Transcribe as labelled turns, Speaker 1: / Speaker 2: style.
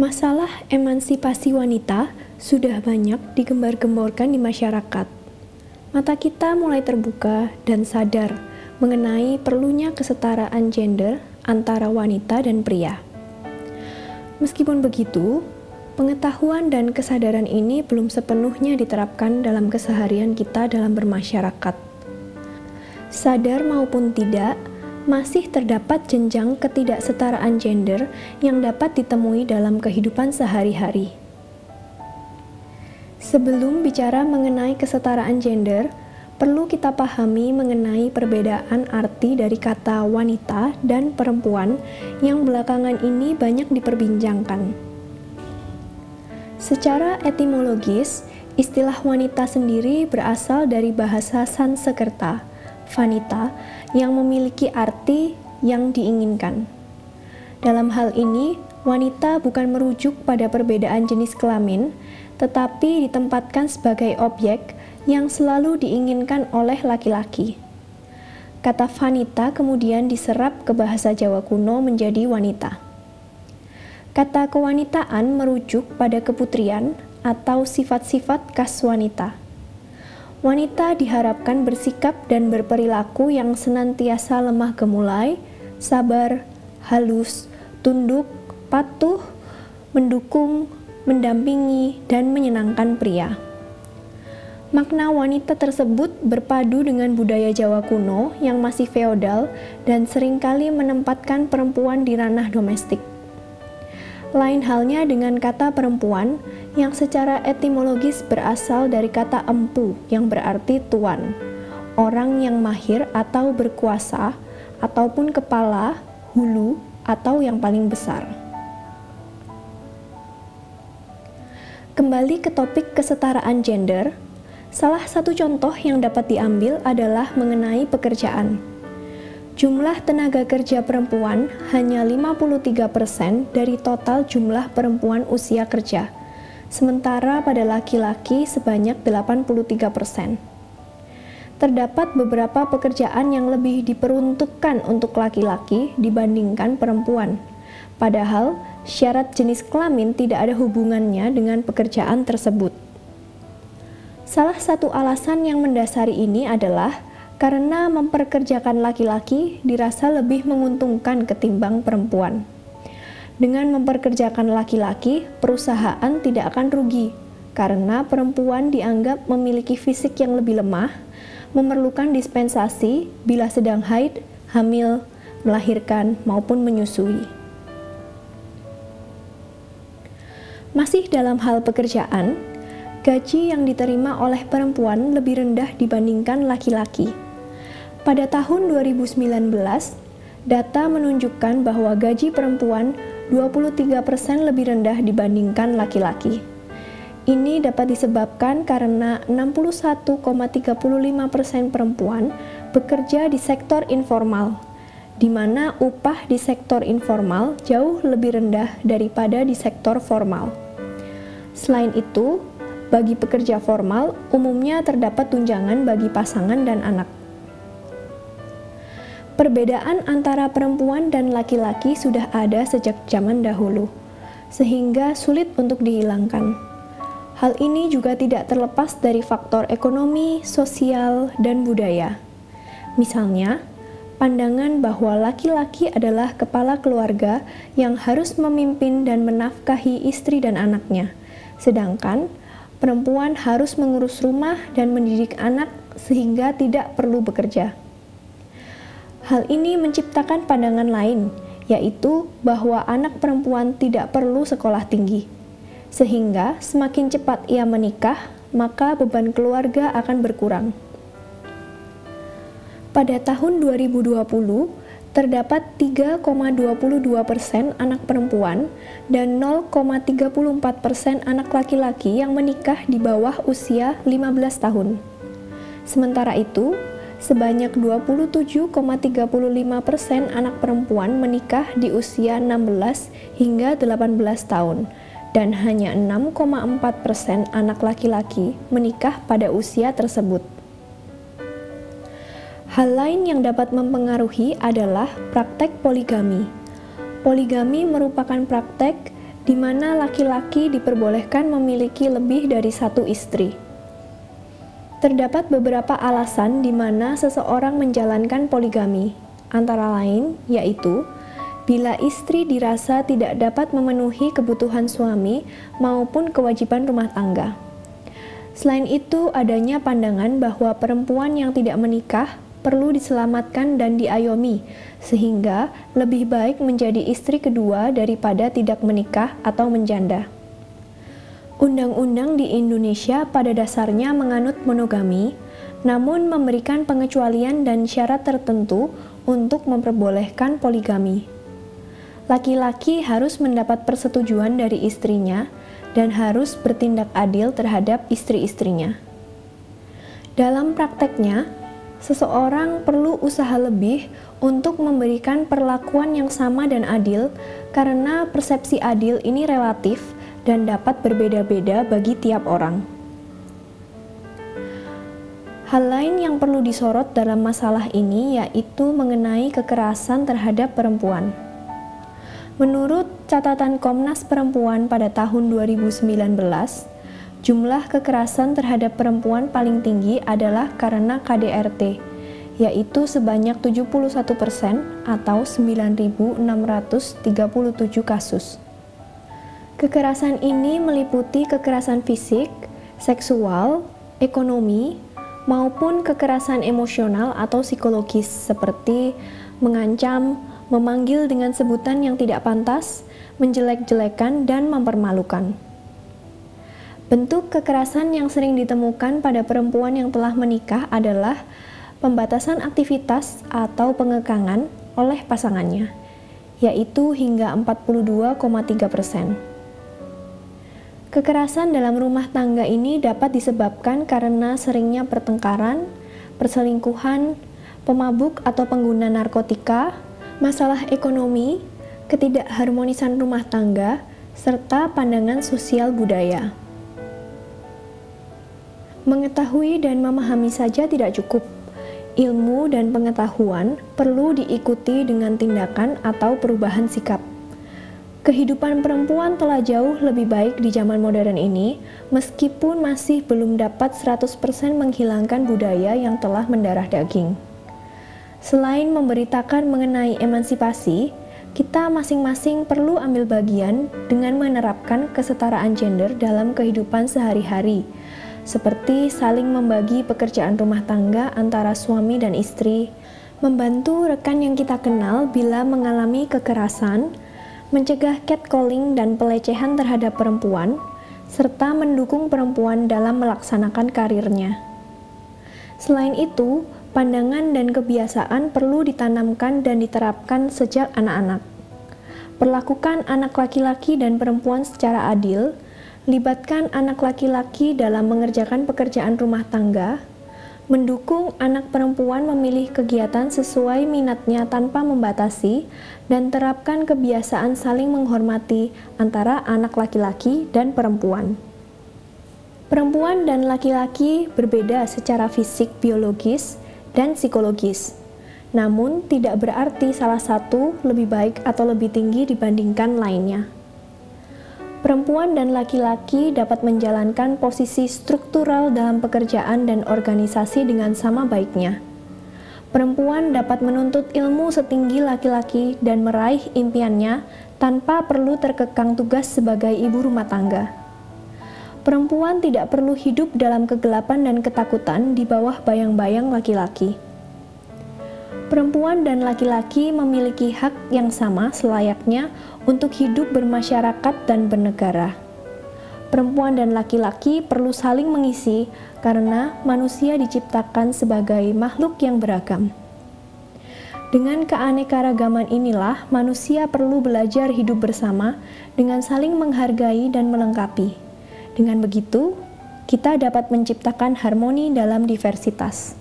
Speaker 1: Masalah emansipasi wanita sudah banyak digembar-gemborkan di masyarakat. Mata kita mulai terbuka dan sadar mengenai perlunya kesetaraan gender antara wanita dan pria. Meskipun begitu, pengetahuan dan kesadaran ini belum sepenuhnya diterapkan dalam keseharian kita dalam bermasyarakat. Sadar maupun tidak, masih terdapat jenjang ketidaksetaraan gender yang dapat ditemui dalam kehidupan sehari-hari. Sebelum bicara mengenai kesetaraan gender, perlu kita pahami mengenai perbedaan arti dari kata wanita dan perempuan yang belakangan ini banyak diperbincangkan. Secara etimologis, istilah wanita sendiri berasal dari bahasa Sanskerta, vanita, yang memiliki arti yang diinginkan. Dalam hal ini, wanita bukan merujuk pada perbedaan jenis kelamin, tetapi ditempatkan sebagai objek yang selalu diinginkan oleh laki-laki. Kata vanita kemudian diserap ke bahasa Jawa kuno menjadi wanita. Kata kewanitaan merujuk pada keputrian atau sifat-sifat khas wanita. Wanita diharapkan bersikap dan berperilaku yang senantiasa lemah gemulai, sabar, halus, tunduk, patuh, mendukung, mendampingi, dan menyenangkan pria. Makna wanita tersebut berpadu dengan budaya Jawa kuno yang masih feodal dan sering kali menempatkan perempuan di ranah domestik. Lain halnya dengan kata perempuan yang secara etimologis berasal dari kata empu yang berarti tuan, orang yang mahir atau berkuasa, ataupun kepala, hulu, atau yang paling besar. Kembali ke topik kesetaraan gender, salah satu contoh yang dapat diambil adalah mengenai pekerjaan. Jumlah tenaga kerja perempuan hanya 53% dari total jumlah perempuan usia kerja, sementara pada laki-laki sebanyak 83%. Terdapat beberapa pekerjaan yang lebih diperuntukkan untuk laki-laki dibandingkan perempuan. Padahal, syarat jenis kelamin tidak ada hubungannya dengan pekerjaan tersebut. Salah satu alasan yang mendasari ini adalah karena memperkerjakan laki-laki dirasa lebih menguntungkan ketimbang perempuan. Dengan memperkerjakan laki-laki, perusahaan tidak akan rugi karena perempuan dianggap memiliki fisik yang lebih lemah, memerlukan dispensasi bila sedang haid, hamil, melahirkan, maupun menyusui. Masih dalam hal pekerjaan, gaji yang diterima oleh perempuan lebih rendah dibandingkan laki-laki. Pada tahun 2019, data menunjukkan bahwa gaji perempuan 23% lebih rendah dibandingkan laki-laki. Ini dapat disebabkan karena 61,35% perempuan bekerja di sektor informal, di mana upah di sektor informal jauh lebih rendah daripada di sektor formal. Selain itu, bagi pekerja formal, umumnya terdapat tunjangan bagi pasangan dan anak. Perbedaan antara perempuan dan laki-laki sudah ada sejak zaman dahulu, sehingga sulit untuk dihilangkan. Hal ini juga tidak terlepas dari faktor ekonomi, sosial, dan budaya. Misalnya, pandangan bahwa laki-laki adalah kepala keluarga yang harus memimpin dan menafkahi istri dan anaknya, sedangkan perempuan harus mengurus rumah dan mendidik anak sehingga tidak perlu bekerja. Hal ini menciptakan pandangan lain, yaitu bahwa anak perempuan tidak perlu sekolah tinggi. Sehingga semakin cepat ia menikah, maka beban keluarga akan berkurang. Pada tahun 2020, terdapat 3,22 persen anak perempuan dan 0,34 persen anak laki-laki yang menikah di bawah usia 15 tahun. Sementara itu, sebanyak 27,35 persen anak perempuan menikah di usia 16 hingga 18 tahun, dan hanya 6,4 persen anak laki-laki menikah pada usia tersebut. Hal lain yang dapat mempengaruhi adalah praktek poligami. Poligami merupakan praktek di mana laki-laki diperbolehkan memiliki lebih dari satu istri. Terdapat beberapa alasan di mana seseorang menjalankan poligami, antara lain yaitu bila istri dirasa tidak dapat memenuhi kebutuhan suami maupun kewajiban rumah tangga. Selain itu, adanya pandangan bahwa perempuan yang tidak menikah perlu diselamatkan dan diayomi, sehingga lebih baik menjadi istri kedua daripada tidak menikah atau menjanda. Undang-undang di Indonesia pada dasarnya menganut monogami, namun memberikan pengecualian dan syarat tertentu untuk memperbolehkan poligami. Laki-laki harus mendapat persetujuan dari istrinya dan harus bertindak adil terhadap istri-istrinya. Dalam prakteknya, seseorang perlu usaha lebih untuk memberikan perlakuan yang sama dan adil, karena persepsi adil ini relatif dan dapat berbeda-beda bagi tiap orang. Hal lain yang perlu disorot dalam masalah ini yaitu mengenai kekerasan terhadap perempuan. Menurut catatan Komnas Perempuan pada tahun 2019, jumlah kekerasan terhadap perempuan paling tinggi adalah karena KDRT, yaitu sebanyak 71% atau 9.637 kasus. Kekerasan ini meliputi kekerasan fisik, seksual, ekonomi, maupun kekerasan emosional atau psikologis seperti mengancam, memanggil dengan sebutan yang tidak pantas, menjelek-jelekan, dan mempermalukan. Bentuk kekerasan yang sering ditemukan pada perempuan yang telah menikah adalah pembatasan aktivitas atau pengekangan oleh pasangannya, yaitu hingga 42,3 persen. Kekerasan dalam rumah tangga ini dapat disebabkan karena seringnya pertengkaran, perselingkuhan, pemabuk atau pengguna narkotika, masalah ekonomi, ketidakharmonisan rumah tangga, serta pandangan sosial budaya. Mengetahui dan memahami saja tidak cukup. Ilmu dan pengetahuan perlu diikuti dengan tindakan atau perubahan sikap. Kehidupan perempuan telah jauh lebih baik di zaman modern ini, meskipun masih belum dapat 100% menghilangkan budaya yang telah mendarah daging. Selain memberitakan mengenai emansipasi, kita masing-masing perlu ambil bagian dengan menerapkan kesetaraan gender dalam kehidupan sehari-hari, seperti saling membagi pekerjaan rumah tangga antara suami dan istri, membantu rekan yang kita kenal bila mengalami kekerasan, mencegah catcalling dan pelecehan terhadap perempuan, serta mendukung perempuan dalam melaksanakan karirnya. Selain itu, pandangan dan kebiasaan perlu ditanamkan dan diterapkan sejak anak-anak. Perlakukan anak laki-laki dan perempuan secara adil, libatkan anak laki-laki dalam mengerjakan pekerjaan rumah tangga, mendukung anak perempuan memilih kegiatan sesuai minatnya tanpa membatasi, dan terapkan kebiasaan saling menghormati antara anak laki-laki dan perempuan. Perempuan dan laki-laki berbeda secara fisik, biologis, dan psikologis. Namun, tidak berarti salah satu lebih baik atau lebih tinggi dibandingkan lainnya perempuan dan laki-laki dapat menjalankan posisi struktural dalam pekerjaan dan organisasi dengan sama baiknya. Perempuan dapat menuntut ilmu setinggi laki-laki dan meraih impiannya tanpa perlu terkekang tugas sebagai ibu rumah tangga. Perempuan tidak perlu hidup dalam kegelapan dan ketakutan di bawah bayang-bayang laki-laki perempuan dan laki-laki memiliki hak yang sama selayaknya untuk hidup bermasyarakat dan bernegara. Perempuan dan laki-laki perlu saling mengisi karena manusia diciptakan sebagai makhluk yang beragam. Dengan keanekaragaman inilah manusia perlu belajar hidup bersama dengan saling menghargai dan melengkapi. Dengan begitu, kita dapat menciptakan harmoni dalam diversitas.